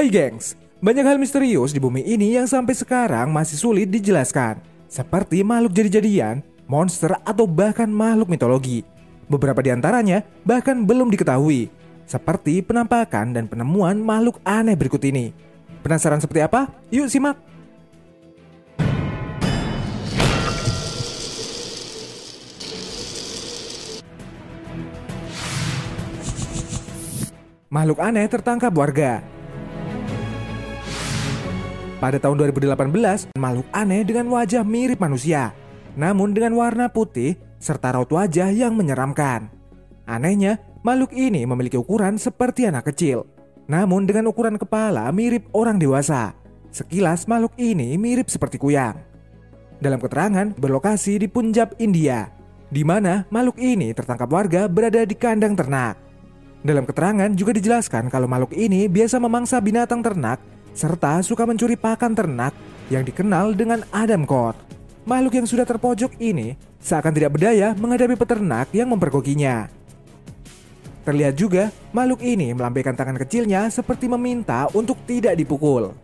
Hai gengs, banyak hal misterius di bumi ini yang sampai sekarang masih sulit dijelaskan. Seperti makhluk jadi-jadian, monster, atau bahkan makhluk mitologi. Beberapa di antaranya bahkan belum diketahui. Seperti penampakan dan penemuan makhluk aneh berikut ini. Penasaran seperti apa? Yuk simak! Makhluk aneh tertangkap warga. Pada tahun 2018, makhluk aneh dengan wajah mirip manusia, namun dengan warna putih serta raut wajah yang menyeramkan. Anehnya, makhluk ini memiliki ukuran seperti anak kecil, namun dengan ukuran kepala mirip orang dewasa. Sekilas makhluk ini mirip seperti kuyang. Dalam keterangan, berlokasi di Punjab, India, di mana makhluk ini tertangkap warga berada di kandang ternak. Dalam keterangan juga dijelaskan kalau makhluk ini biasa memangsa binatang ternak serta suka mencuri pakan ternak yang dikenal dengan Adam Kot. Makhluk yang sudah terpojok ini seakan tidak berdaya menghadapi peternak yang mempergokinya. Terlihat juga makhluk ini melambaikan tangan kecilnya seperti meminta untuk tidak dipukul.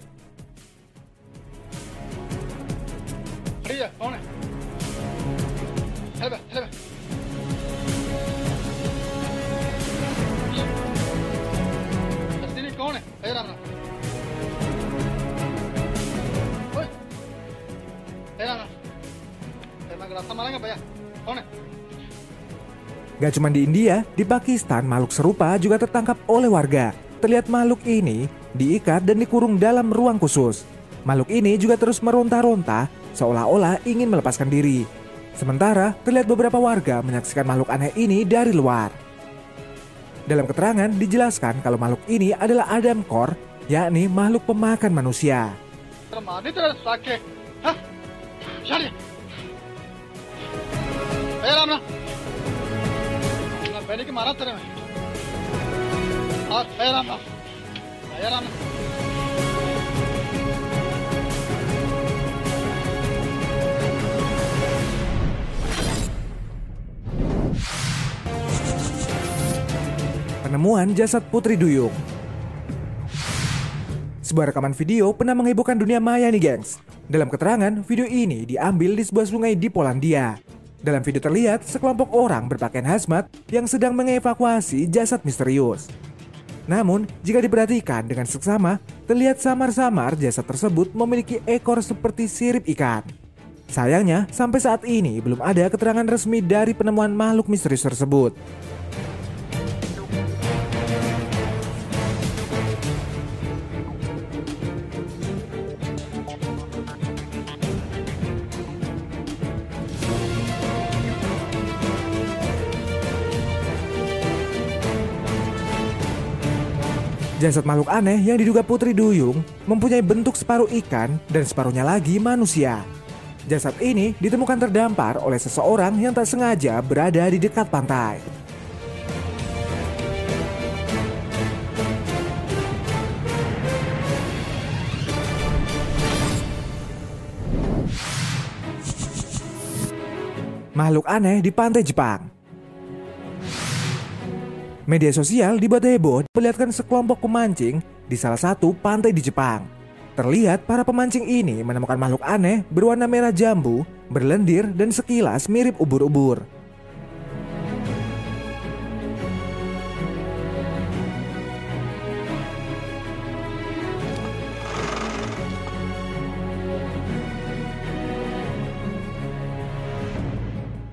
Gak cuma di India, di Pakistan makhluk serupa juga tertangkap oleh warga. Terlihat makhluk ini diikat dan dikurung dalam ruang khusus. Makhluk ini juga terus meronta-ronta seolah-olah ingin melepaskan diri. Sementara terlihat beberapa warga menyaksikan makhluk aneh ini dari luar. Dalam keterangan dijelaskan kalau makhluk ini adalah Adam Kor, yakni makhluk pemakan manusia. Hah? penemuan jasad Putri Duyung. Sebuah rekaman video pernah menghiburkan dunia maya nih gengs. Dalam keterangan, video ini diambil di sebuah sungai di Polandia. Dalam video terlihat sekelompok orang berpakaian hazmat yang sedang mengevakuasi jasad misterius. Namun, jika diperhatikan dengan seksama, terlihat samar-samar jasad tersebut memiliki ekor seperti sirip ikan. Sayangnya, sampai saat ini belum ada keterangan resmi dari penemuan makhluk misterius tersebut Jasad makhluk aneh yang diduga Putri Duyung mempunyai bentuk separuh ikan dan separuhnya lagi manusia. Jasad ini ditemukan terdampar oleh seseorang yang tak sengaja berada di dekat pantai. Makhluk aneh di pantai Jepang. Media sosial dibuat heboh perlihatkan sekelompok pemancing di salah satu pantai di Jepang. Terlihat para pemancing ini menemukan makhluk aneh berwarna merah jambu, berlendir dan sekilas mirip ubur-ubur.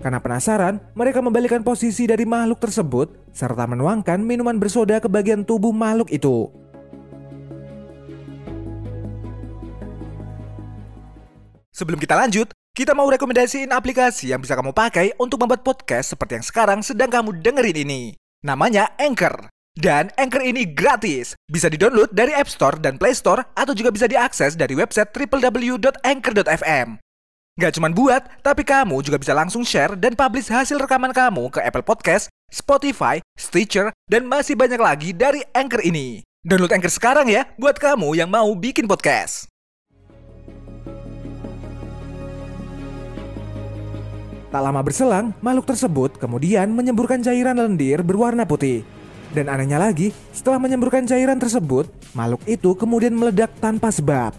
Karena penasaran, mereka membalikan posisi dari makhluk tersebut serta menuangkan minuman bersoda ke bagian tubuh makhluk itu. Sebelum kita lanjut, kita mau rekomendasiin aplikasi yang bisa kamu pakai untuk membuat podcast seperti yang sekarang sedang kamu dengerin ini. Namanya Anchor. Dan Anchor ini gratis. Bisa didownload dari App Store dan Play Store atau juga bisa diakses dari website www.anchor.fm. Gak cuma buat, tapi kamu juga bisa langsung share dan publish hasil rekaman kamu ke Apple Podcast, Spotify, Stitcher, dan masih banyak lagi dari Anchor ini. Download Anchor sekarang ya buat kamu yang mau bikin podcast. Tak lama berselang, makhluk tersebut kemudian menyemburkan cairan lendir berwarna putih. Dan anehnya lagi, setelah menyemburkan cairan tersebut, makhluk itu kemudian meledak tanpa sebab.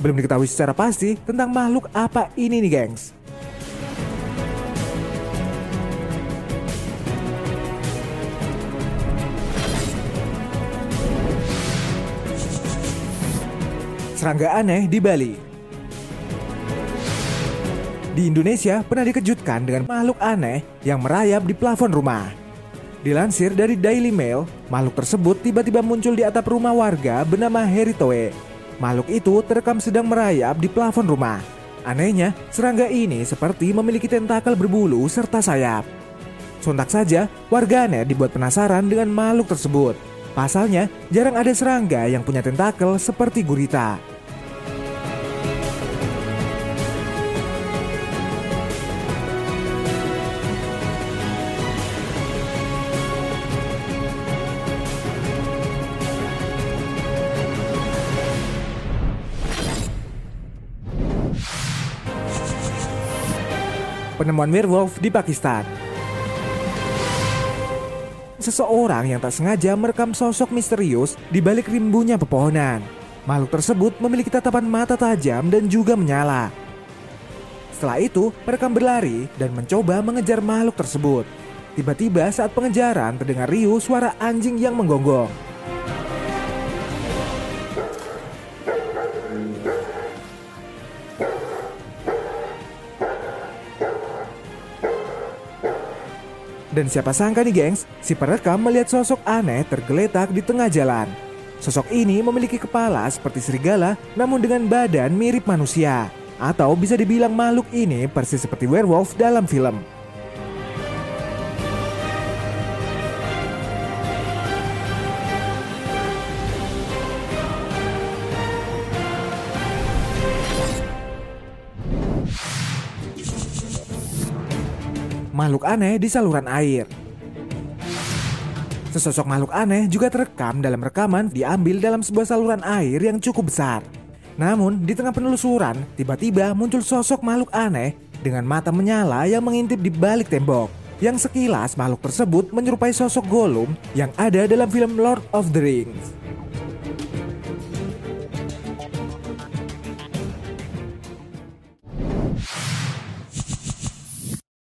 Belum diketahui secara pasti tentang makhluk apa ini nih gengs. Serangga aneh di Bali di Indonesia pernah dikejutkan dengan makhluk aneh yang merayap di plafon rumah. Dilansir dari Daily Mail, makhluk tersebut tiba-tiba muncul di atap rumah warga bernama Heritoe. Makhluk itu terekam sedang merayap di plafon rumah. Anehnya, serangga ini seperti memiliki tentakel berbulu serta sayap. Sontak saja, warganet dibuat penasaran dengan makhluk tersebut. Pasalnya, jarang ada serangga yang punya tentakel seperti gurita. Penemuan werewolf di Pakistan. Seseorang yang tak sengaja merekam sosok misterius di balik rimbunya pepohonan. Makhluk tersebut memiliki tatapan mata tajam dan juga menyala. Setelah itu, perekam berlari dan mencoba mengejar makhluk tersebut. Tiba-tiba saat pengejaran terdengar riuh suara anjing yang menggonggong. Dan siapa sangka nih gengs, si perekam melihat sosok aneh tergeletak di tengah jalan. Sosok ini memiliki kepala seperti serigala namun dengan badan mirip manusia. Atau bisa dibilang makhluk ini persis seperti werewolf dalam film. Makhluk aneh di saluran air. Sesosok makhluk aneh juga terekam dalam rekaman diambil dalam sebuah saluran air yang cukup besar. Namun, di tengah penelusuran, tiba-tiba muncul sosok makhluk aneh dengan mata menyala yang mengintip di balik tembok. Yang sekilas makhluk tersebut menyerupai sosok Gollum yang ada dalam film Lord of the Rings.